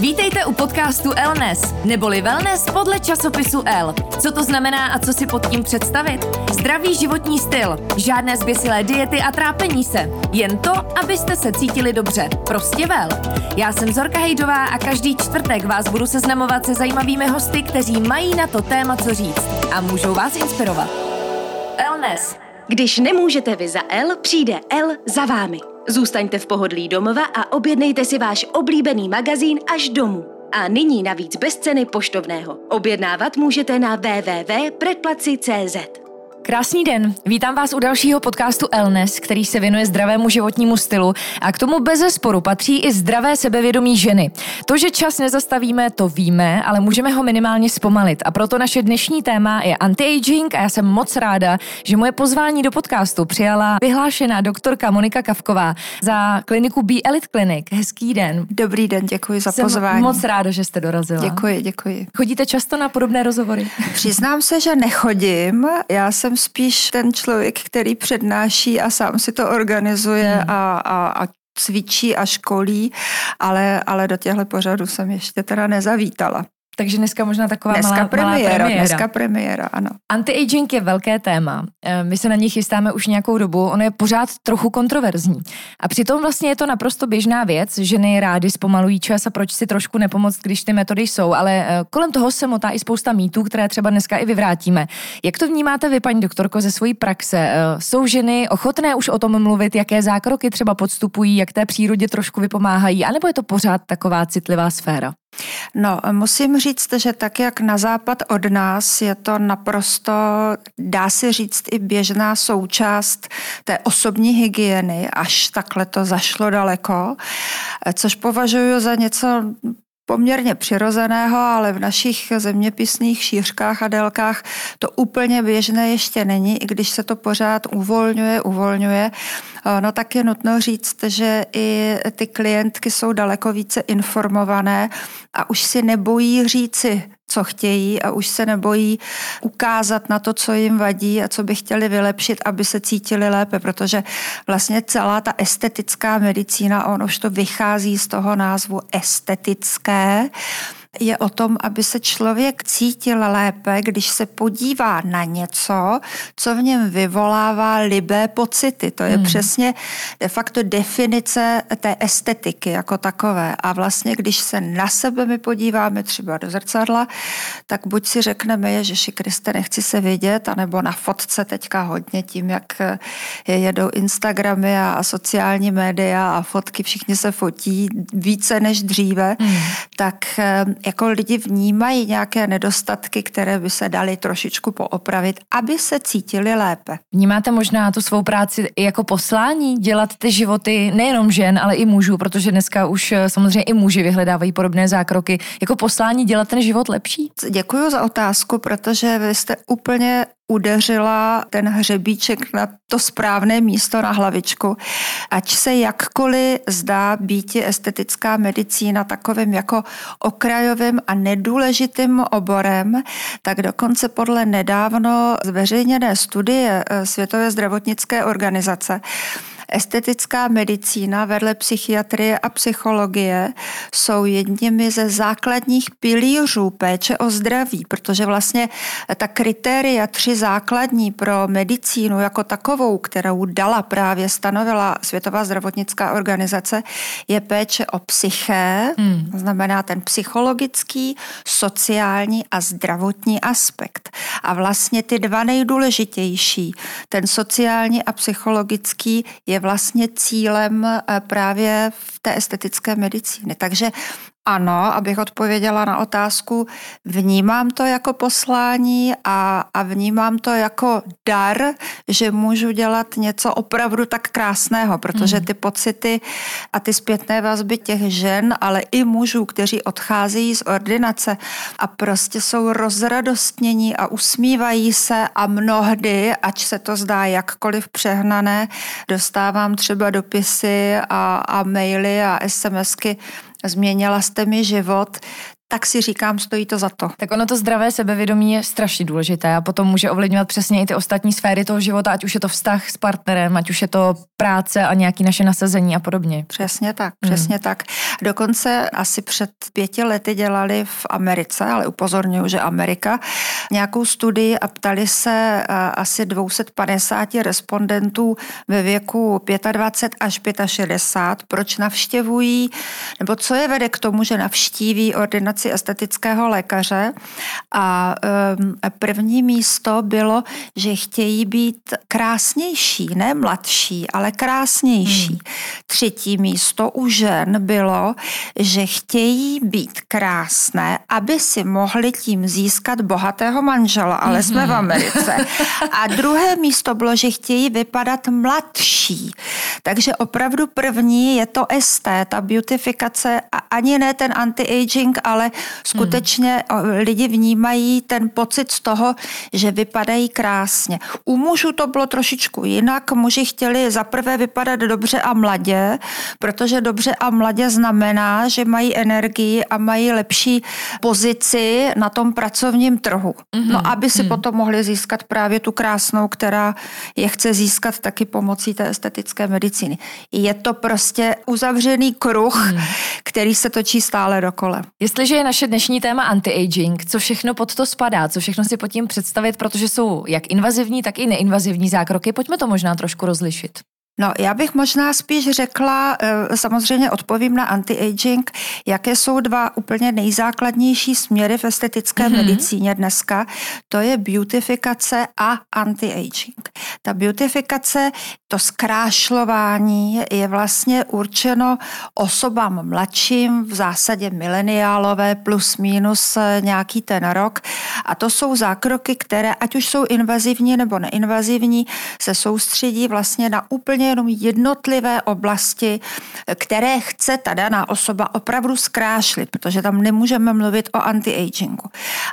Vítejte u podcastu Elnes, neboli wellness podle časopisu L. Co to znamená a co si pod tím představit? Zdravý životní styl, žádné zběsilé diety a trápení se. Jen to, abyste se cítili dobře. Prostě vel. Já jsem Zorka Hejdová a každý čtvrtek vás budu seznamovat se zajímavými hosty, kteří mají na to téma co říct a můžou vás inspirovat. Elnes. Když nemůžete vy za L, přijde L za vámi. Zůstaňte v pohodlí domova a objednejte si váš oblíbený magazín až domů. A nyní navíc bez ceny poštovného. Objednávat můžete na www.predplaci.cz. Krásný den, vítám vás u dalšího podcastu Elnes, který se věnuje zdravému životnímu stylu a k tomu bez zesporu patří i zdravé sebevědomí ženy. To, že čas nezastavíme, to víme, ale můžeme ho minimálně zpomalit a proto naše dnešní téma je anti-aging a já jsem moc ráda, že moje pozvání do podcastu přijala vyhlášená doktorka Monika Kavková za kliniku B Elite Clinic. Hezký den. Dobrý den, děkuji za jsem pozvání. moc ráda, že jste dorazila. Děkuji, děkuji. Chodíte často na podobné rozhovory? Přiznám se, že nechodím. Já jsem spíš ten člověk, který přednáší a sám si to organizuje hmm. a, a, a cvičí a školí, ale, ale do těchto pořadů jsem ještě teda nezavítala. Takže dneska možná taková dneska malá, premiéra, malá premiéra. Dneska premiéra, ano. Anti-aging je velké téma. Eh, my se na něj chystáme už nějakou dobu. Ono je pořád trochu kontroverzní. A přitom vlastně je to naprosto běžná věc. Ženy rády zpomalují čas a proč si trošku nepomoct, když ty metody jsou. Ale eh, kolem toho se motá i spousta mýtů, které třeba dneska i vyvrátíme. Jak to vnímáte vy, paní doktorko, ze svojí praxe? Eh, jsou ženy ochotné už o tom mluvit, jaké zákroky třeba podstupují, jak té přírodě trošku vypomáhají, anebo je to pořád taková citlivá sféra? No, musím říct, že tak, jak na západ od nás je to naprosto, dá se říct, i běžná součást té osobní hygieny, až takhle to zašlo daleko, což považuji za něco poměrně přirozeného, ale v našich zeměpisných šířkách a délkách to úplně běžné ještě není, i když se to pořád uvolňuje, uvolňuje. No tak je nutno říct, že i ty klientky jsou daleko více informované a už si nebojí říci co chtějí a už se nebojí ukázat na to, co jim vadí a co by chtěli vylepšit, aby se cítili lépe, protože vlastně celá ta estetická medicína, on už to vychází z toho názvu estetické, je o tom, aby se člověk cítil lépe, když se podívá na něco, co v něm vyvolává libé pocity. To je hmm. přesně de facto definice té estetiky jako takové. A vlastně, když se na sebe my podíváme třeba do zrcadla, tak buď si řekneme, Ježiši Kriste, nechci se vidět, anebo na fotce teďka hodně tím, jak jedou Instagramy a sociální média a fotky, všichni se fotí více než dříve, hmm. tak jako lidi vnímají nějaké nedostatky, které by se daly trošičku poopravit, aby se cítili lépe. Vnímáte možná tu svou práci i jako poslání, dělat ty životy nejenom žen, ale i mužů, protože dneska už eh, samozřejmě i muži vyhledávají podobné zákroky, jako poslání dělat ten život lepší? Děkuji za otázku, protože vy jste úplně udeřila ten hřebíček na to správné místo na hlavičku. Ať se jakkoliv zdá být estetická medicína takovým jako okrajovým a nedůležitým oborem, tak dokonce podle nedávno zveřejněné studie eh, Světové zdravotnické organizace Estetická medicína vedle psychiatrie a psychologie jsou jedními ze základních pilířů péče o zdraví, protože vlastně ta kritéria tři základní pro medicínu jako takovou, kterou dala právě stanovila Světová zdravotnická organizace, je péče o psyché, hmm. to znamená ten psychologický, sociální a zdravotní aspekt. A vlastně ty dva nejdůležitější, ten sociální a psychologický, je je vlastně cílem eh, právě v té estetické medicíny. Takže ano, abych odpověděla na otázku, vnímám to jako poslání a, a vnímám to jako dar, že můžu dělat něco opravdu tak krásného, protože hmm. ty pocity a ty zpětné vazby těch žen, ale i mužů, kteří odcházejí z ordinace a prostě jsou rozradostnění a usmívají se a mnohdy, ať se to zdá jakkoliv přehnané, dostávám třeba dopisy a, a maily a SMSky změnila jste mi život, tak si říkám, stojí to za to. Tak ono to zdravé sebevědomí je strašně důležité a potom může ovlivňovat přesně i ty ostatní sféry toho života, ať už je to vztah s partnerem, ať už je to práce a nějaký naše nasazení a podobně. Přesně tak, hmm. přesně hmm. tak. Dokonce asi před pěti lety dělali v Americe, ale upozorňuji, že Amerika, nějakou studii a ptali se asi 250 respondentů ve věku 25 až 65, proč navštěvují, nebo co je vede k tomu, že navštíví ordinaci estetického lékaře. A první místo bylo, že chtějí být krásnější, ne mladší, ale krásnější. Hmm. Třetí místo u žen bylo, že chtějí být krásné, aby si mohli tím získat bohatého manžela, ale jsme v hmm. Americe. A druhé místo bylo, že chtějí vypadat mladší. Takže opravdu první je to ST, ta beautifikace a ani ne ten anti-aging, ale skutečně hmm. lidi vnímají ten pocit z toho, že vypadají krásně. U mužů to bylo trošičku jinak. Muži chtěli zaprvé vypadat dobře a mladě, protože dobře a mladě znamená, že mají energii a mají lepší pozici na tom pracovním trhu. Mm-hmm. No, aby si mm. potom mohli získat právě tu krásnou, která je chce získat taky pomocí té estetické medicíny. Je to prostě uzavřený kruh, mm. který se točí stále dokole. Jestliže je naše dnešní téma anti-aging, co všechno pod to spadá, co všechno si pod tím představit, protože jsou jak invazivní, tak i neinvazivní zákroky, pojďme to možná trošku rozlišit. No, já bych možná spíš řekla, eh, samozřejmě odpovím na anti-aging, jaké jsou dva úplně nejzákladnější směry v estetické mm-hmm. medicíně dneska. To je beautifikace a anti-aging. Ta beautifikace, to zkrášlování je vlastně určeno osobám mladším, v zásadě mileniálové plus minus eh, nějaký ten rok. A to jsou zákroky, které, ať už jsou invazivní nebo neinvazivní, se soustředí vlastně na úplně jenom jednotlivé oblasti, které chce ta daná osoba opravdu zkrášlit, protože tam nemůžeme mluvit o anti-agingu.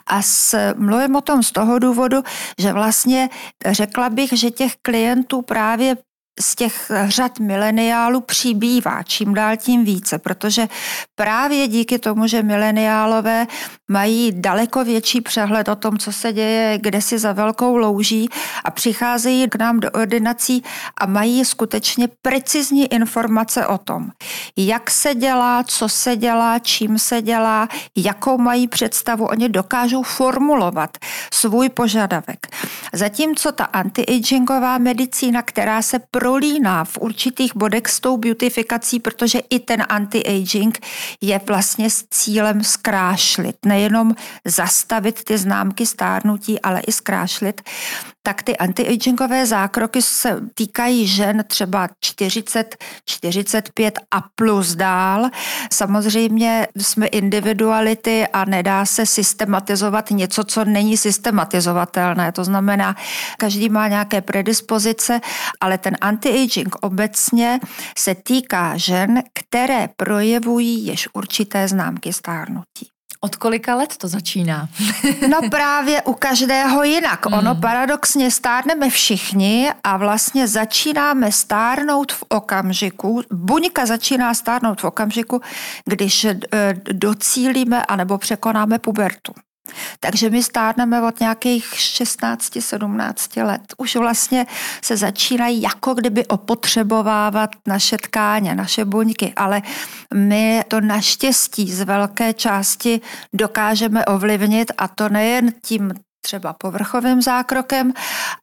A s, mluvím o tom z toho důvodu, že vlastně řekla bych, že těch klientů právě z těch řad mileniálů přibývá čím dál tím více, protože právě díky tomu, že mileniálové mají daleko větší přehled o tom, co se děje, kde si za velkou louží a přicházejí k nám do ordinací a mají skutečně precizní informace o tom, jak se dělá, co se dělá, čím se dělá, jakou mají představu. Oni dokážou formulovat svůj požadavek. Zatímco ta anti-agingová medicína, která se prolíná v určitých bodech s tou beautifikací, protože i ten anti-aging je vlastně s cílem zkrášlit, nejenom zastavit ty známky stárnutí, ale i zkrášlit, tak ty anti-agingové zákroky se týkají žen třeba 40, 45 a plus dál. Samozřejmě jsme individuality a nedá se systematizovat něco, co není systematizovatelné. To znamená, každý má nějaké predispozice, ale ten anti-aging obecně se týká žen, které projevují již určité známky stárnutí. Od kolika let to začíná? no právě u každého jinak. Hmm. Ono paradoxně stárneme všichni a vlastně začínáme stárnout v okamžiku, buňka začíná stárnout v okamžiku, když eh, docílíme anebo překonáme pubertu. Takže my stárneme od nějakých 16-17 let. Už vlastně se začínají jako kdyby opotřebovávat naše tkáně, naše buňky, ale my to naštěstí z velké části dokážeme ovlivnit a to nejen tím třeba povrchovým zákrokem,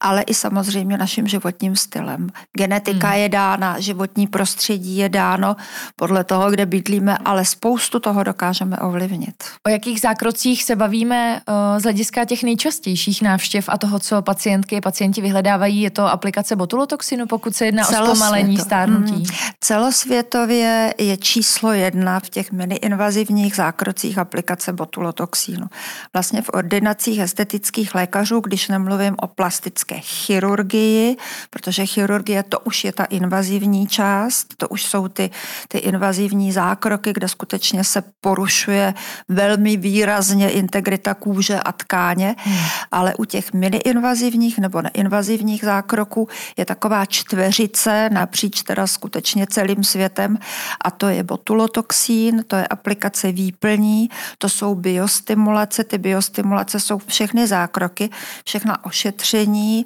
ale i samozřejmě naším životním stylem. Genetika hmm. je dána, životní prostředí je dáno podle toho, kde bydlíme, ale spoustu toho dokážeme ovlivnit. O jakých zákrocích se bavíme z hlediska těch nejčastějších návštěv a toho, co pacientky a pacienti vyhledávají, je to aplikace botulotoxinu, pokud se jedná o zpomalení stárnutí? Hmm. Celosvětově je číslo jedna v těch mini-invazivních zákrocích aplikace botulotoxínu. Vlastně v ordinacích estetických plastických lékařů, když nemluvím o plastické chirurgii, protože chirurgie to už je ta invazivní část, to už jsou ty, ty invazivní zákroky, kde skutečně se porušuje velmi výrazně integrita kůže a tkáně, hmm. ale u těch miniinvazivních nebo neinvazivních zákroků je taková čtveřice napříč teda skutečně celým světem a to je botulotoxín, to je aplikace výplní, to jsou biostimulace, ty biostimulace jsou všechny zákroky, všechna ošetření,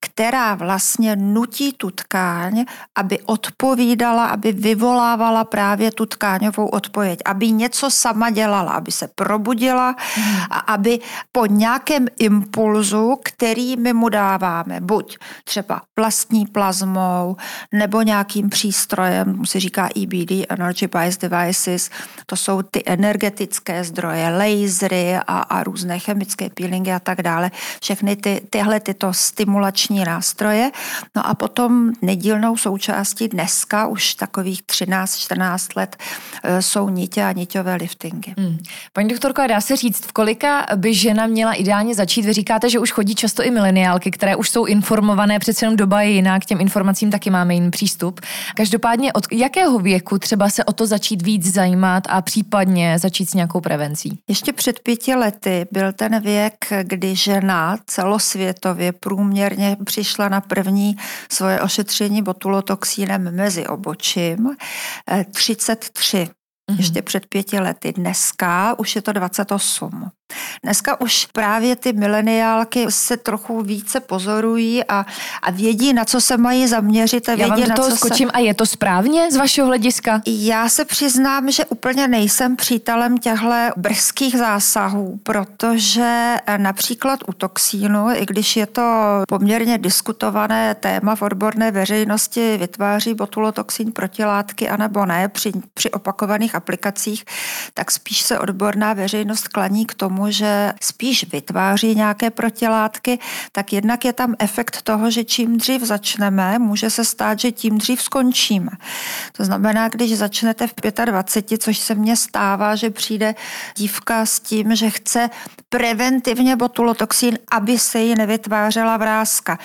která vlastně nutí tu tkáň, aby odpovídala, aby vyvolávala právě tu tkáňovou odpověď, aby něco sama dělala, aby se probudila a aby po nějakém impulzu, který my mu dáváme, buď třeba vlastní plazmou nebo nějakým přístrojem, se říká EBD, Energy Bias Devices, to jsou ty energetické zdroje, lasery a, a různé chemické peelingy a tak dále, všechny ty, tyhle tyto stimulační nástroje. No a potom nedílnou součástí dneska už takových 13-14 let e, jsou nitě a niťové liftingy. Hmm. Paní doktorko, dá se říct, v kolika by žena měla ideálně začít? Vy říkáte, že už chodí často i mileniálky, které už jsou informované, přece jenom doba je jiná, k těm informacím taky máme jiný přístup. Každopádně od jakého věku třeba se o to začít víc zajímat a případně začít s nějakou prevencí? Ještě před pěti lety byl ten věk, kdy žena celosvětově průměrně přišla na první svoje ošetření botulotoxínem mezi obočím 33 eh, mm-hmm. ještě před pěti lety. Dneska už je to 28. Dneska už právě ty mileniálky se trochu více pozorují a, a vědí, na co se mají zaměřit. A vědí, Já vám do na toho co skočím se... a je to správně z vašeho hlediska? Já se přiznám, že úplně nejsem přítelem těchto brzkých zásahů, protože například u toxínu, i když je to poměrně diskutované téma v odborné veřejnosti, vytváří botulotoxín protilátky anebo ne při, při opakovaných aplikacích, tak spíš se odborná veřejnost klaní k tomu, že spíš vytváří nějaké protilátky, tak jednak je tam efekt toho, že čím dřív začneme, může se stát, že tím dřív skončíme. To znamená, když začnete v 25, což se mně stává, že přijde dívka s tím, že chce preventivně botulotoxín, aby se jí nevytvářela vrázka.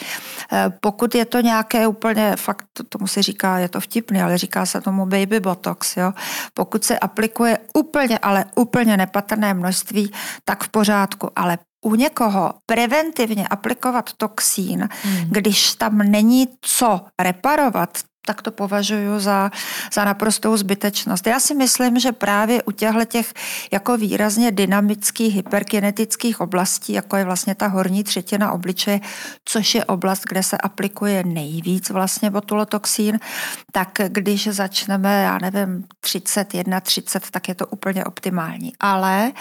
Eh, pokud je to nějaké úplně, fakt tomu se říká, je to vtipný, ale říká se tomu baby botox, jo. Pokud se aplikuje úplně, ale úplně nepatrné množství, tak v pořádku, ale u někoho preventivně aplikovat toxín, hmm. když tam není co reparovat, tak to považuji za, za naprostou zbytečnost. Já si myslím, že právě u těchto těch jako výrazně dynamických hyperkinetických oblastí, jako je vlastně ta horní třetina obličeje, což je oblast, kde se aplikuje nejvíc vlastně botulotoxín, tak když začneme, já nevím, 31, 30, tak je to úplně optimální. Ale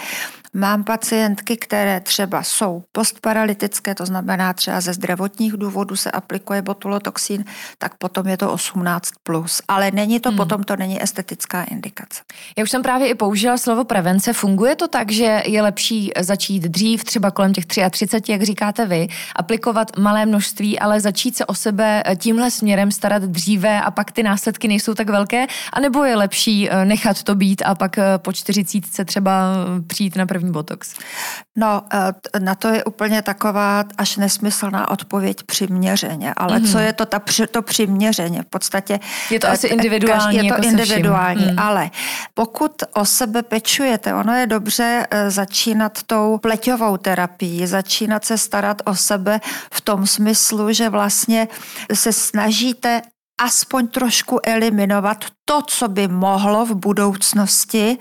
Mám pacientky, které třeba jsou postparalytické, to znamená třeba ze zdravotních důvodů se aplikuje botulotoxín, tak potom je to 18+. Plus. Ale není to, hmm. potom to není estetická indikace. Já už jsem právě i použila slovo prevence. Funguje to tak, že je lepší začít dřív, třeba kolem těch 33, jak říkáte vy, aplikovat malé množství, ale začít se o sebe tímhle směrem starat dříve a pak ty následky nejsou tak velké, anebo je lepší eh, nechat to být a pak eh, po 40 třeba přijít na první botox? No, eh, na to je úplně taková až nesmyslná odpověď přiměřeně. Ale mm-hmm. co je to ta, to přiměřeně? Podstatě... Je to asi eh, individuální. Je to jako individuální, mm. ale pokud o sebe pečujete, ono je dobře eh, začínat tou pleťovou terapii, začínat se starat o sebe v tom smyslu, že vlastně se snažíte aspoň trošku eliminovat to, co by mohlo v budoucnosti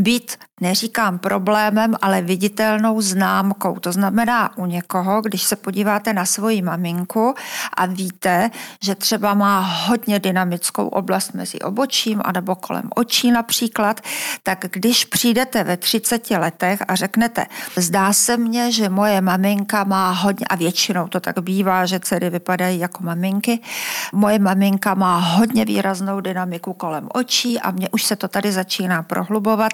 být neříkám problémem, ale viditelnou známkou. To znamená u někoho, když se podíváte na svoji maminku a víte, že třeba má hodně dynamickou oblast mezi obočím anebo kolem očí například, tak když přijdete ve 30 letech a řeknete, zdá se mně, že moje maminka má hodně, a většinou to tak bývá, že dcery vypadají jako maminky, moje maminka má hodně výraznou dynamiku kolem očí a mně už se to tady začíná prohlubovat,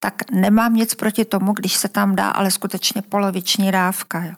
tak nemám nic proti tomu, když se tam dá ale skutečně poloviční dávka. Jo.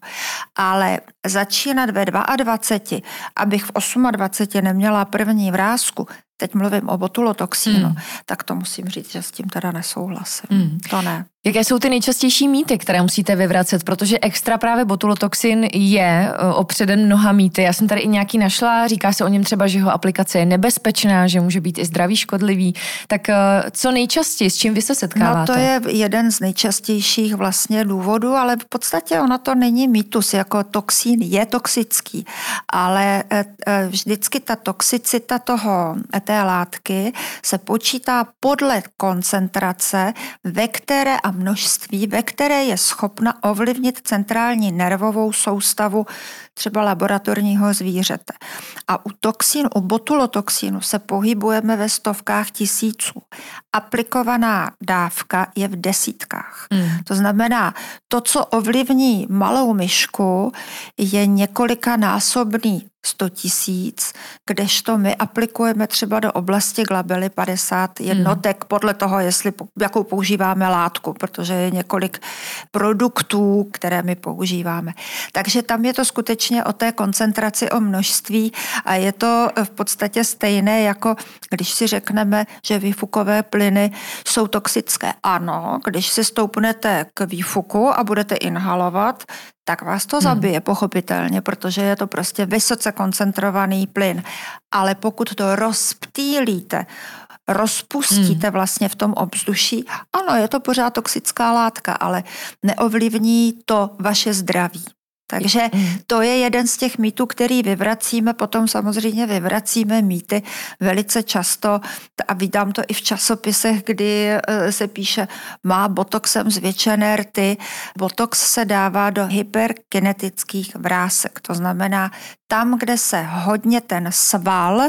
Ale začínat ve 22, abych v 28 neměla první vrázku, teď mluvím o botulotoxínu, mm. tak to musím říct, že s tím teda nesouhlasím. Mm. To ne. Jaké jsou ty nejčastější mýty, které musíte vyvracet? Protože extra právě botulotoxin je e, opředen mnoha mýty. Já jsem tady i nějaký našla, říká se o něm třeba, že jeho aplikace je nebezpečná, že může být i zdravý škodlivý. Tak e, co nejčastěji, s čím vy se setkáváte? No to je jeden z nejčastějších vlastně důvodů, ale v podstatě ono to není mýtus, jako toxín je toxický, ale e, vždycky ta toxicita toho, té látky se počítá podle koncentrace, ve které a množství, ve které je schopna ovlivnit centrální nervovou soustavu třeba laboratorního zvířete. A u toxínu, u botulotoxínu se pohybujeme ve stovkách tisíců. Aplikovaná dávka je v desítkách. Mm. To znamená, to, co ovlivní malou myšku, je několika násobný 100 tisíc, kdežto my aplikujeme třeba do oblasti glabely 50 jednotek hmm. podle toho, jestli, jakou používáme látku, protože je několik produktů, které my používáme. Takže tam je to skutečně o té koncentraci, o množství a je to v podstatě stejné, jako když si řekneme, že výfukové plyny jsou toxické. Ano, když si stoupnete k výfuku a budete inhalovat, tak vás to zabije, hmm. pochopitelně, protože je to prostě vysoce koncentrovaný plyn. Ale pokud to rozptýlíte, rozpustíte hmm. vlastně v tom obzduší, ano, je to pořád toxická látka, ale neovlivní to vaše zdraví. Takže to je jeden z těch mýtů, který vyvracíme. Potom samozřejmě vyvracíme mýty velice často a vydám to i v časopisech, kdy eh, se píše, má botoxem zvětšené rty. Botox se dává do hyperkinetických vrásek. To znamená, tam, kde se hodně ten sval,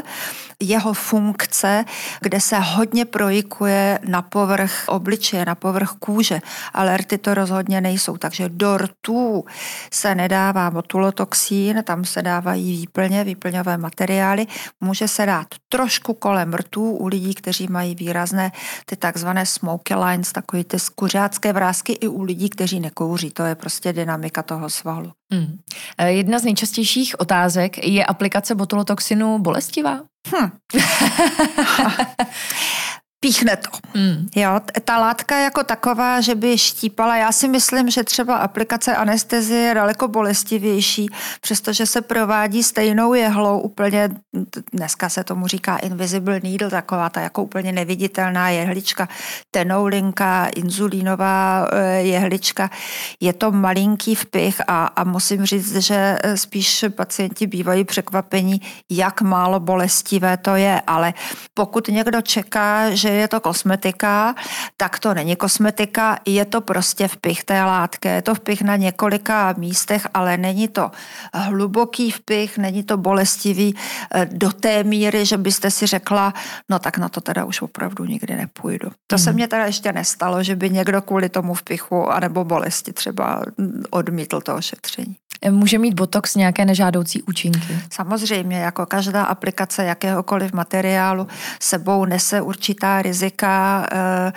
jeho funkce, kde se hodně projikuje na povrch obličeje, na povrch kůže, ale rty to rozhodně nejsou. Takže do rtů se nedává botulotoxín, tam se dávají výplně, výplňové materiály. Může se dát trošku kolem rtů u lidí, kteří mají výrazné ty takzvané smoky lines, takové ty skuřácké vrázky i u lidí, kteří nekouří. To je prostě dynamika toho svalu. Hmm. Jedna z nejčastějších otázek je aplikace botulotoxinu bolestivá? Hm. píchne to. Mm. Jo, ta látka jako taková, že by štípala, já si myslím, že třeba aplikace anestezie je daleko bolestivější, přestože se provádí stejnou jehlou úplně, dneska se tomu říká invisible needle, taková ta jako úplně neviditelná jehlička, tenoulinka, inzulínová eh, jehlička. Je to malinký vpich a, a musím říct, že eh, spíš pacienti bývají překvapení, jak málo bolestivé to je, ale pokud někdo čeká, že je to kosmetika, tak to není kosmetika, je to prostě vpich té látky. Je to vpich na několika místech, ale není to hluboký vpich, není to bolestivý eh, do té míry, že byste si řekla, no tak na to teda už opravdu nikdy nepůjdu. To mm. se mhm. mně teda ještě nestalo, že by někdo kvůli tomu vpichu anebo bolesti třeba odmítl to ošetření. Může mít botox nějaké nežádoucí účinky? Samozřejmě, jako každá aplikace jakéhokoliv materiálu sebou nese určitá rizika, eh,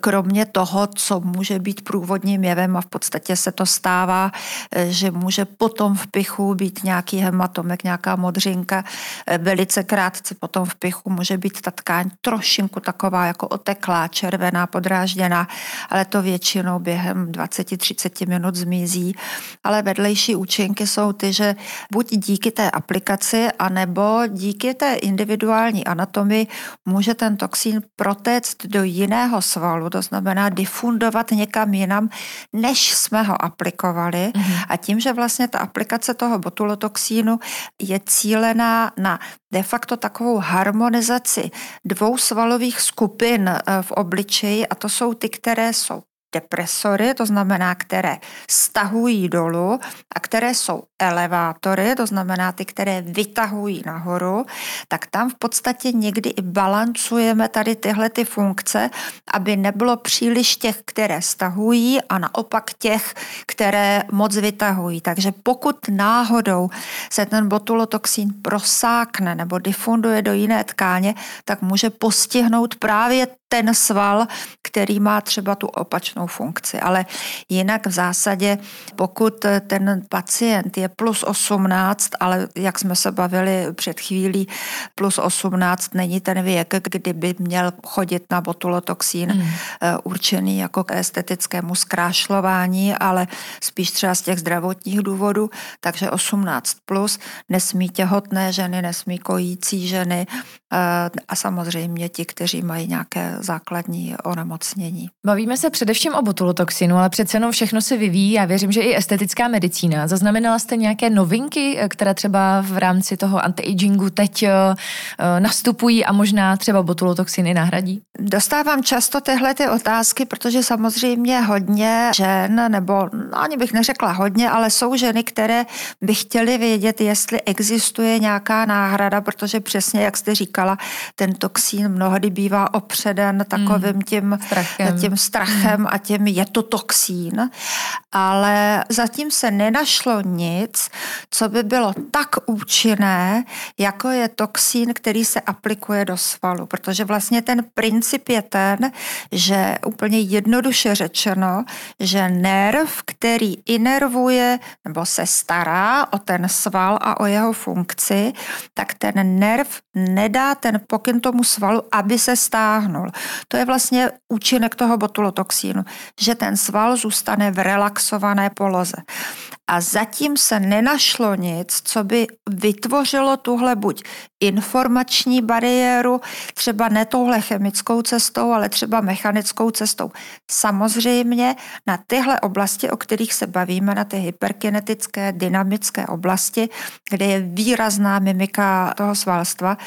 kromě toho, co může být průvodním jevem a v podstatě se to stává, eh, že může potom v pichu být nějaký hematomek, nějaká modřinka, eh, velice krátce potom v pichu může být ta tkáň trošinku taková jako oteklá, červená, podrážděná, ale to většinou během 20-30 minut zmizí. Ale vedlejší účinky jsou ty, že buď díky té aplikaci, anebo díky té individuální anatomii může ten toxín protéct do jiného svalu, to znamená difundovat někam jinam, než jsme ho aplikovali. Mm-hmm. A tím, že vlastně ta aplikace toho botulotoxínu je cílená na de facto takovou harmonizaci dvou svalových skupin eh, v obličeji a to jsou ty, které jsou depresory, to znamená, které stahují dolů a které jsou elevátory, to znamená ty, které vytahují nahoru, tak tam v podstatě někdy i balancujeme tady tyhle ty funkce, aby nebylo příliš těch, které stahují a naopak těch, které moc vytahují. Takže pokud náhodou se ten botulotoxín prosákne nebo difunduje do jiné tkáně, tak může postihnout právě ten sval, který má třeba tu opačnou funkci. Ale jinak v zásadě, pokud ten pacient je plus 18, ale jak jsme se bavili před chvílí, plus 18 není ten věk, kdyby měl chodit na botulotoxín mm. určený jako k estetickému zkrášlování, ale spíš třeba z těch zdravotních důvodů, takže 18 plus nesmí těhotné ženy, nesmí kojící ženy eh, a samozřejmě ti, kteří mají nějaké základní onemocnění. Bavíme se především o botulotoxinu, ale přece jenom všechno se vyvíjí. Já věřím, že i estetická medicína. Zaznamenala jste nějaké novinky, eh, které třeba v rámci toho anti-agingu teď eh, nastupují a možná třeba botulotoxiny nahradí? Dostávám často tyhle ty otázky, protože samozřejmě hodně žen, nebo no, ani bych neřekla hodně, ale jsou ženy, které by chtěly vědět, jestli existuje nějaká náhrada, protože přesně, jak jste říkala, ten toxín mnohdy bývá opředen takovým mm. tím strachem, tím strachem mm. a tím je to toxín, ale zatím se nenašlo nic, co by bylo tak účinné, jako je toxín, který se aplikuje do svalu, protože vlastně ten princip je ten, že úplně jednoduše řečeno, že nerv, který inervuje nebo se stará o ten sval a o jeho funkci, tak ten nerv nedá ten pokyn tomu svalu, aby se stáhnul. To je vlastně účinek toho botulotoxínu, že ten sval zůstane v relaxované poloze. A zatím se nenašlo nic, co by vytvořilo tuhle buď informační bariéru, třeba ne touhle chemickou cestou, ale třeba mechanickou cestou. Samozřejmě na tyhle oblasti, o kterých se bavíme, na ty hyperkinetické, dynamické oblasti, kde je výrazná mimika toho svalstva,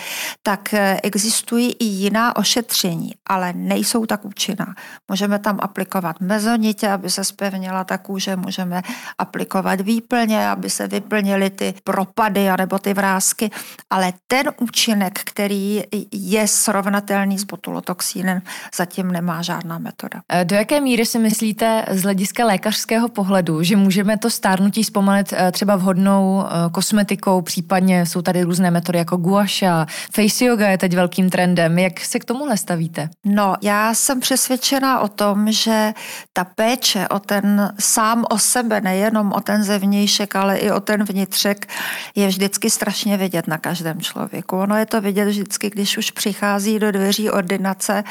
tak eh, existují i jiná ošetření, ale nejsou tak účinná. Můžeme tam aplikovat mezonitě, aby se spevnila ta kůže, můžeme aplikovat výplně, aby se vyplnily ty propady nebo ty vrázky, ale ten účinek, který je srovnatelný s botulotoxínem, zatím nemá žádná metoda. Eh, do jaké míry si myslíte z hlediska lékařského pohledu, že můžeme to stárnutí zpomalit eh, třeba vhodnou eh, kosmetikou, případně jsou tady různé metody jako guaša, face yoga je teď velkým trendem. Jak se k tomuhle stavíte? No, já jsem přesvědčená o tom, že ta péče o ten sám o sebe, nejenom o ten zevnějšek, ale i o ten vnitřek, je vždycky strašně vidět na každém člověku. Ono je to vidět vždycky, když už přichází do dveří ordinace,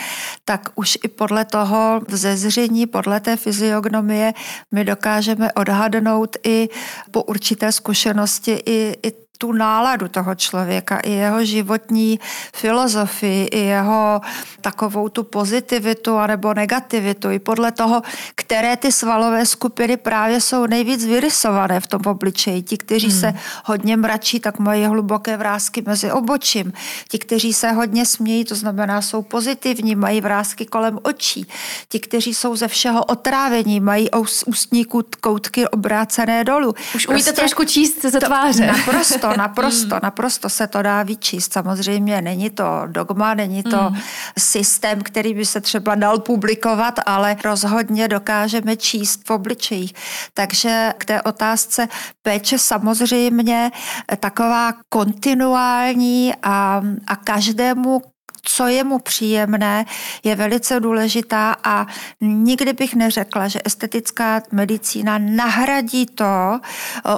tak už i podle toho vzezření, podle té fyziognomie, my dokážeme odhadnout i po určité zkušenosti i, i tu náladu toho člověka, i jeho životní filozofii, i jeho takovou tu pozitivitu anebo negativitu, i podle toho, které ty svalové skupiny právě jsou nejvíc vyrysované v tom obličeji. Ti, kteří hmm. se hodně mračí, tak mají hluboké vrázky mezi obočím. Ti, kteří se hodně smějí, to znamená, jsou pozitivní, mají vrázky kolem očí. Ti, kteří jsou ze všeho otrávení, mají ústní koutky obrácené dolů. Už umíte prostě trošku číst ze tváře. Naprosto, naprosto, naprosto se to dá vyčíst. Samozřejmě není to dogma, není to mm. systém, který by se třeba dal publikovat, ale rozhodně dokážeme číst v obličejích. Takže k té otázce péče samozřejmě taková kontinuální a, a každému co je mu příjemné, je velice důležitá a nikdy bych neřekla, že estetická medicína nahradí to,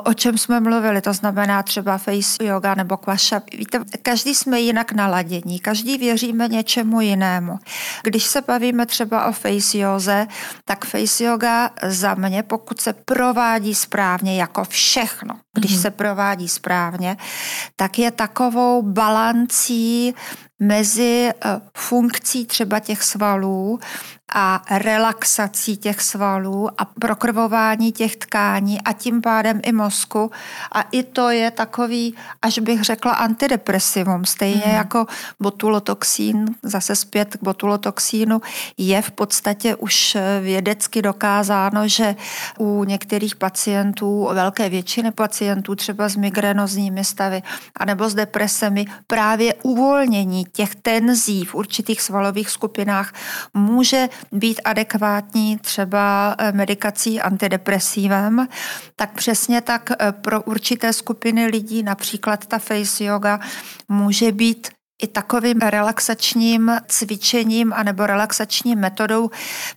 o čem jsme mluvili, to znamená třeba face yoga nebo kvaša. Víte, každý jsme jinak naladění, každý věříme něčemu jinému. Když se bavíme třeba o face yoze, tak face yoga za mě, pokud se provádí správně, jako všechno, když mm-hmm. se provádí správně, tak je takovou balancí mezi eh, funkcí třeba těch svalů a relaxací těch svalů a prokrvování těch tkání a tím pádem i mozku. A i to je takový, až bych řekla, antidepresivum. Stejně mm. jako botulotoxín, zase zpět k botulotoxínu, je v podstatě už vědecky dokázáno, že u některých pacientů, velké většiny pacientů, třeba s migrénozními stavy, anebo s depresemi, právě uvolnění těch tenzí v určitých svalových skupinách může být adekvátní třeba eh, medikací antidepresívem, tak přesně tak eh, pro určité skupiny lidí, například ta face yoga, může být i takovým relaxačním cvičením anebo relaxační metodou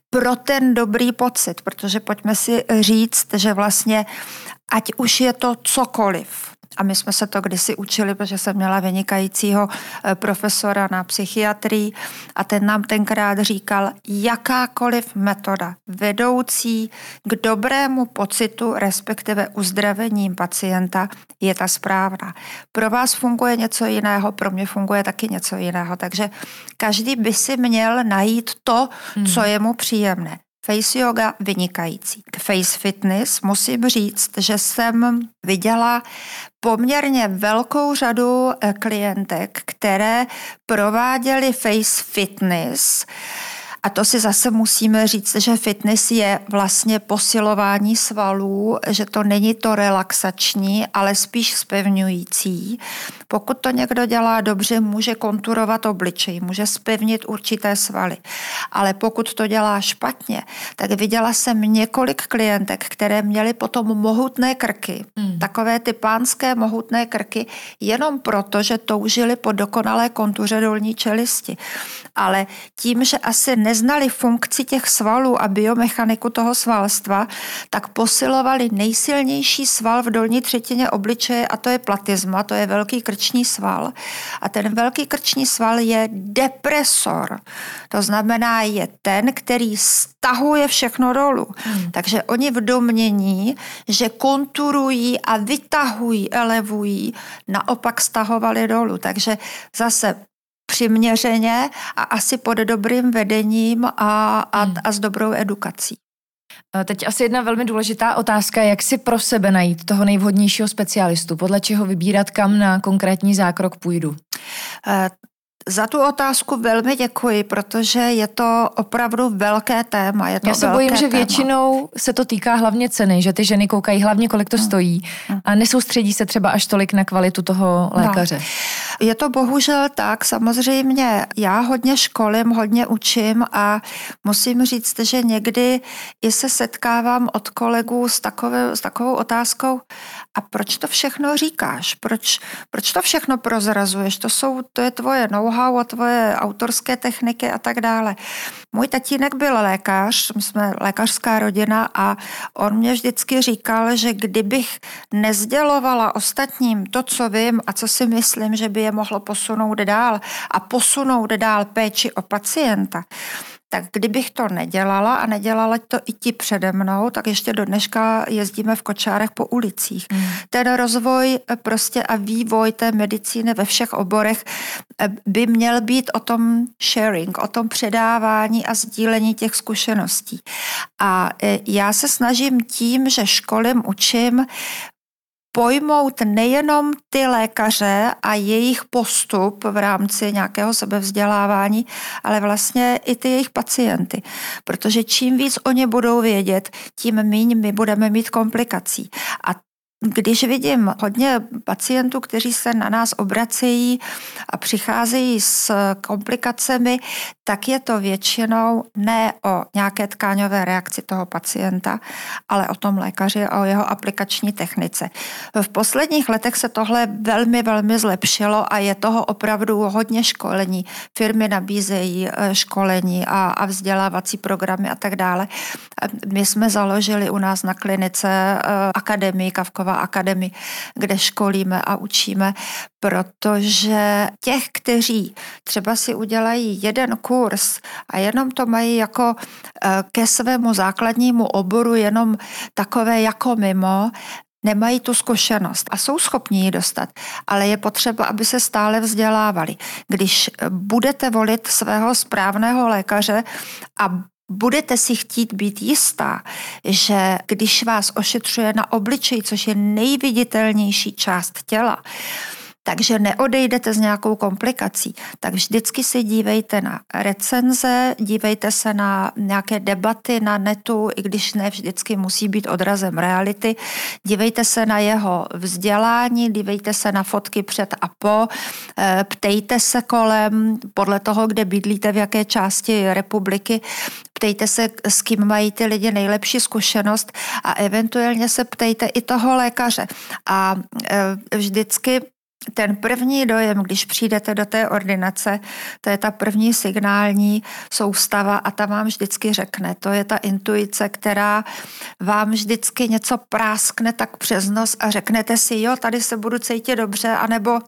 pro ten dobrý pocit, protože pojďme si říct, že vlastně ať už je to cokoliv, a my jsme se to kdysi učili, protože jsem měla vynikajícího eh, profesora na psychiatrii a ten nám tenkrát říkal, jakákoliv metoda vedoucí k dobrému pocitu, respektive uzdravením pacienta, je ta správná. Pro vás funguje něco jiného, pro mě funguje taky něco jiného, takže každý by si měl najít to, hmm. co je mu příjemné. Face yoga vynikající. K face fitness musím říct, že jsem viděla poměrně velkou řadu eh, klientek, které prováděly face fitness a to si zase musíme říct, že fitness je vlastně posilování svalů, že to není to relaxační, ale spíš spevňující. Pokud to někdo dělá dobře, může konturovat obličej, může spevnit určité svaly. Ale pokud to dělá špatně, tak viděla jsem několik klientek, které měly potom mohutné krky, mm. takové ty pánské mohutné krky, jenom proto, že toužili po dokonalé kontuře dolní čelisti. Ale tím, že asi neznali funkci těch svalů a biomechaniku toho svalstva, tak posilovali nejsilnější sval v dolní třetině obličeje a to je platizma, to je velký krční sval. A ten velký krční sval je depresor. To znamená, je ten, který stahuje všechno dolů. Hmm. Takže oni v domění, že konturují a vytahují, elevují, naopak stahovali dolů. Takže zase přiměřeně a asi pod dobrým vedením a, a, hmm. a s dobrou edukací. Teď asi jedna velmi důležitá otázka, jak si pro sebe najít toho nejvhodnějšího specialistu, podle čeho vybírat, kam na konkrétní zákrok půjdu. Za tu otázku velmi děkuji, protože je to opravdu velké téma. Je to Já se bojím, že téma. většinou se to týká hlavně ceny, že ty ženy koukají hlavně, kolik to hmm. stojí hmm. a nesoustředí se třeba až tolik na kvalitu toho no. lékaře. No. Je to bohužel tak, samozřejmě já hodně školím, hodně učím a musím říct, že někdy i se setkávám od kolegů s, takové, s takovou otázkou, a proč to všechno říkáš? Proč, proč to všechno prozrazuješ? To, jsou, to je tvoje know-how a tvoje autorské techniky a tak dále. Můj tatínek byl lékař, my jsme lékařská rodina a on mě vždycky říkal, že kdybych nezdělovala ostatním to, co vím a co si myslím, že by je mohlo posunout dál a posunout dál péči o pacienta, tak kdybych to nedělala a nedělala to i ti přede mnou, tak ještě do dneška jezdíme v kočárech po ulicích. Mm. Ten rozvoj eh, prostě a vývoj té medicíny ve všech oborech eh, by měl být o tom sharing, o tom předávání a sdílení těch zkušeností. A eh, já se snažím tím, že školím, učím, pojmout nejenom ty lékaře a jejich postup v rámci nějakého sebevzdělávání, ale vlastně i ty jejich pacienty. Protože čím víc oni budou vědět, tím méně my budeme mít komplikací. A když vidím hodně pacientů, kteří se na nás obracejí a přicházejí s komplikacemi, tak je to většinou ne o nějaké tkáňové reakci toho pacienta, ale o tom lékaři a o jeho aplikační technice. V posledních letech se tohle velmi, velmi zlepšilo a je toho opravdu hodně školení. Firmy nabízejí eh, školení a, a vzdělávací programy a tak dále. My jsme založili u nás na klinice eh, akademii Kavkova Kavkova akademii, kde školíme a učíme, protože těch, kteří třeba si udělají jeden kurz a jenom to mají jako eh, ke svému základnímu oboru jenom takové jako mimo, nemají tu zkušenost a jsou schopni ji dostat, ale je potřeba, aby se stále vzdělávali. Když budete volit svého správného lékaře a budete si chtít být jistá, že když vás ošetřuje na obličeji, což je nejviditelnější část těla, takže neodejdete s nějakou komplikací. Tak vždycky si dívejte na recenze, dívejte se na nějaké debaty na netu, i když ne vždycky musí být odrazem reality. Dívejte se na jeho vzdělání, dívejte se na fotky před a po, eh, ptejte se kolem, podle toho, kde bydlíte, v jaké části republiky, ptejte se, s kým mají ty lidi nejlepší zkušenost a eventuálně se ptejte i toho lékaře. A eh, vždycky ten první dojem, když přijdete do té ordinace, to je ta první signální soustava a ta vám vždycky řekne. To je ta intuice, která vám vždycky něco práskne tak přes nos a řeknete si, jo, tady se budu cítit dobře, anebo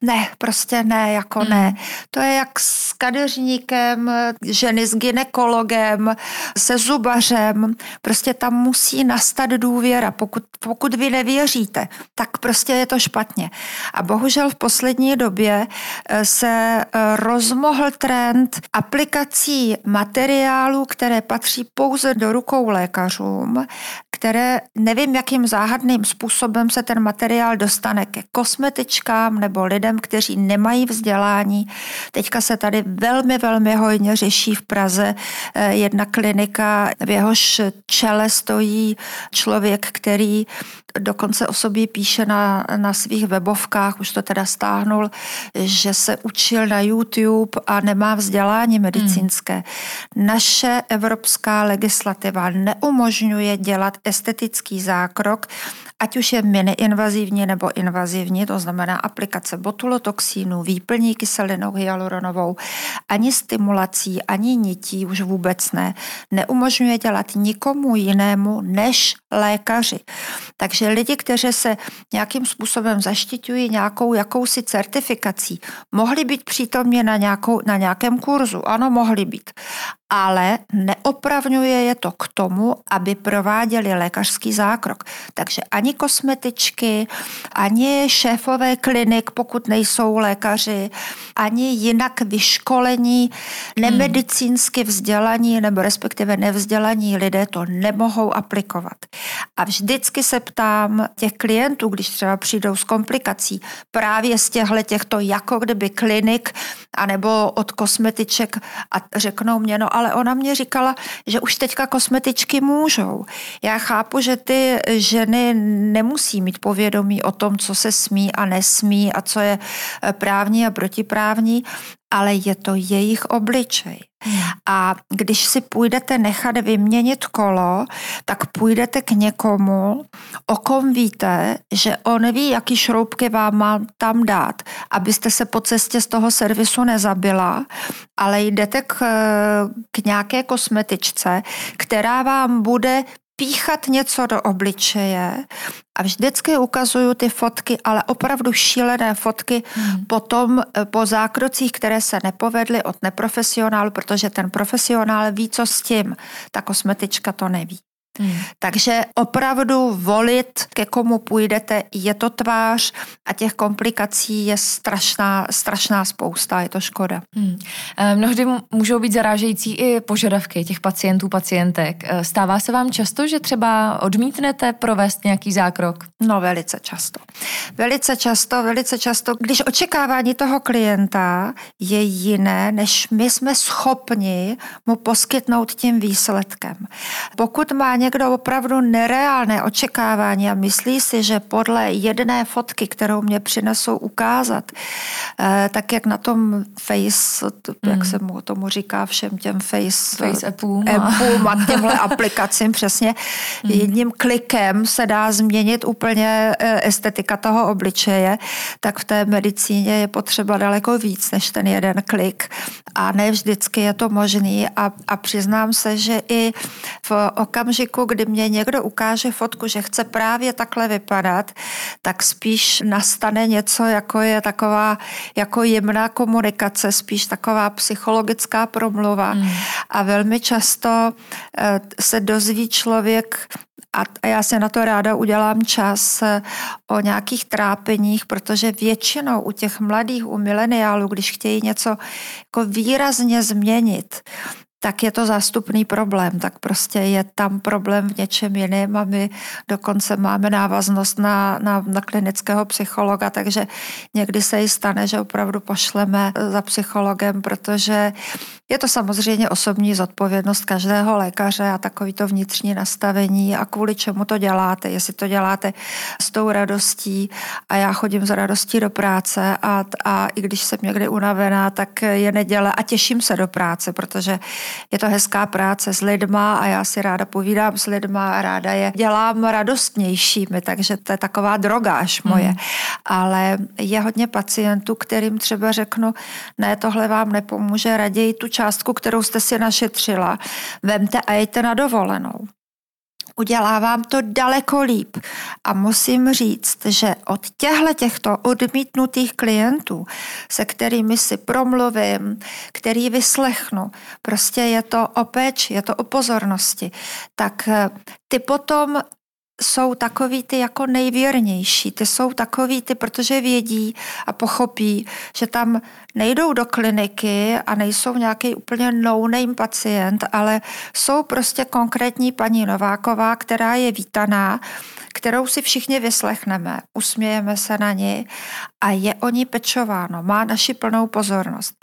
ne, prostě ne, jako mm. ne. To je jak s kadeřníkem, ženy s ginekologem, se zubařem. Prostě tam musí nastat důvěra. Pokud, pokud vy nevěříte, tak prostě je to špatně. A bohužel v poslední době eh, se eh, rozmohl trend aplikací materiálů, které patří pouze do rukou lékařům, které nevím, jakým záhadným způsobem se ten materiál dostane ke kosmetičkám nebo lidem, kteří nemají vzdělání. Teďka se tady velmi, velmi hojně řeší v Praze eh, jedna klinika, v jehož čele stojí člověk, který dokonce o sobě píše na, na svých webovkách, už to teda stáhnul, že se učil na YouTube a nemá vzdělání medicínské. Hmm. Naše evropská legislativa neumožňuje dělat estetický zákrok, ať už je mini-invazivní nebo invazivní, to znamená aplikace botulotoxínů, výplní kyselinou hyaluronovou, ani stimulací, ani nití, už vůbec ne, neumožňuje dělat nikomu jinému než lékaři. Takže lidi, kteří se nějakým způsobem zaštiťují nějakou jakousi certifikací, mohli být přítomně na, nějakou, na nějakém kurzu. Ano, mohli být ale neopravňuje je to k tomu, aby prováděli lékařský zákrok. Takže ani kosmetičky, ani šéfové klinik, pokud nejsou lékaři, ani jinak vyškolení, nemedicínsky vzdělaní nebo respektive nevzdělaní lidé to nemohou aplikovat. A vždycky se ptám těch klientů, když třeba přijdou s komplikací, právě z těchto těchto jako kdyby klinik, anebo od kosmetiček a řeknou mě, no ale ona mě říkala, že už teďka kosmetičky můžou. Já chápu, že ty ženy nemusí mít povědomí o tom, co se smí a nesmí a co je eh, právní a protiprávní, ale je to jejich obličej. A když si půjdete nechat vyměnit kolo, tak půjdete k někomu, o kom víte, že on ví, jaký šroubky vám má tam dát, abyste se po cestě z toho servisu nezabila, ale jdete k, k nějaké kosmetičce, která vám bude píchat něco do obličeje a vždycky ukazuju ty fotky, ale opravdu šílené fotky hmm. potom eh, po zákrocích, které se nepovedly od neprofesionálu, protože ten profesionál ví, co s tím. Ta kosmetička to neví. Hmm. Takže opravdu volit, ke komu půjdete, je to tvář a těch komplikací je strašná, strašná spousta, je to škoda. Hmm. Eh, mnohdy můžou být zarážející i požadavky těch pacientů, pacientek. Eh, stává se vám často, že třeba odmítnete provést nějaký zákrok? No velice často. Velice často, velice často, když očekávání toho klienta je jiné, než my jsme schopni mu poskytnout tím výsledkem. Pokud má někdo opravdu nereálné očekávání a myslí si, že podle jedné fotky, kterou mě přinesou ukázat, eh, tak jak na tom face, jak mm. se mu tomu říká všem těm face, face appům, appům a těmhle aplikacím přesně, mm. jedním klikem se dá změnit úplně eh, estetika toho obličeje, tak v té medicíně je potřeba daleko víc než ten jeden klik a ne vždycky je to možný a, a přiznám se, že i v okamžiku, okamžiku, kdy mě někdo ukáže fotku, že chce právě takhle vypadat, tak spíš nastane něco, jako je taková jako jemná komunikace, spíš taková psychologická promluva. Mm. A velmi často eh, se dozví člověk a já se na to ráda udělám čas eh, o nějakých trápeních, protože většinou u těch mladých, u mileniálů, když chtějí něco jako výrazně změnit, tak je to zástupný problém, tak prostě je tam problém v něčem jiném a my dokonce máme návaznost na, na, na klinického psychologa, takže někdy se i stane, že opravdu pošleme za psychologem, protože Je to samozřejmě osobní zodpovědnost každého lékaře a takový to vnitřní nastavení a kvůli čemu to děláte. Jestli to děláte s tou radostí a já chodím za radostí do práce a, a i když jsem někdy unavená, tak je neděle a těším se do práce, protože je to hezká práce s lidma a já si ráda povídám s lidma a ráda je dělám radostnějšími, takže to je taková droga až moje. Hmm. Ale je hodně pacientů, kterým třeba řeknu, ne, tohle vám nepomůže, raději tu částku, kterou jste si našetřila, vemte a jděte na dovolenou udělá vám to daleko líp. A musím říct, že od těchto těchto odmítnutých klientů, se kterými si promluvím, který vyslechnu, prostě je to o péči, je to o pozornosti, tak eh, ty potom jsou takový ty jako nejvěrnější. Ty jsou takový ty, protože vědí a pochopí, že tam nejdou do kliniky a nejsou nějaký úplně no-name pacient, ale jsou prostě konkrétní paní Nováková, která je vítaná, kterou si všichni vyslechneme, usmějeme se na ní a je o ní pečováno, má naši plnou pozornost.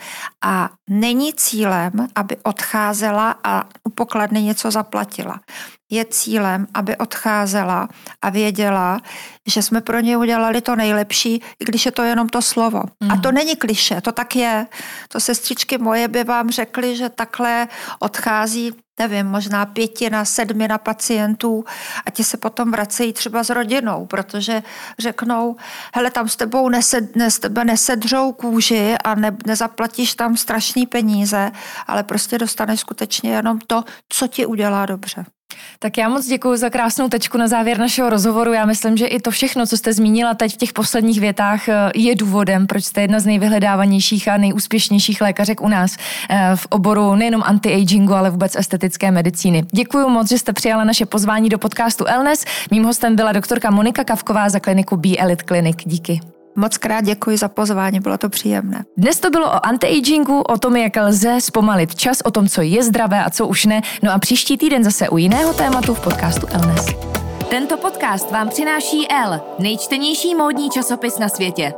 A není cílem, aby odcházela a u pokladny něco zaplatila je cílem, aby odcházela a věděla, že jsme pro ně udělali to nejlepší, i když je to jenom to slovo. Mm. A mhm. to není kliše, to tak je. To sestřičky moje by vám řekly, že takhle odchází nevím, možná pětina, sedmina pacientů a ti se potom vracejí třeba s rodinou, protože řeknou, hele, tam s tebou nesed, ne, s tebe nesedřou kůži a ne, nezaplatíš tam strašný peníze, ale prostě dostaneš skutečně jenom to, co ti udělá dobře. Tak já moc děkuji za krásnou tečku na závěr našeho rozhovoru. Já myslím, že i to všechno, co jste zmínila teď v těch posledních větách, eh, je důvodem, proč jste jedna z nejvyhledávanějších a nejúspěšnějších lékařek u nás eh, v oboru nejenom anti-agingu, ale vůbec estetické medicíny. Děkuji moc, že jste přijala naše pozvání do podcastu Elnes. Mým hostem byla doktorka Monika Kavková za kliniku B Elite Clinic. Díky. Moc krát děkuji za pozvání, bylo to příjemné. Dnes to bylo o anti-agingu, o tom, jak lze zpomalit čas, o tom, co je zdravé a co už ne. No a příští týden zase u jiného tématu v podcastu Elnes. Tento podcast vám přináší L, nejčtenější módní časopis na světě.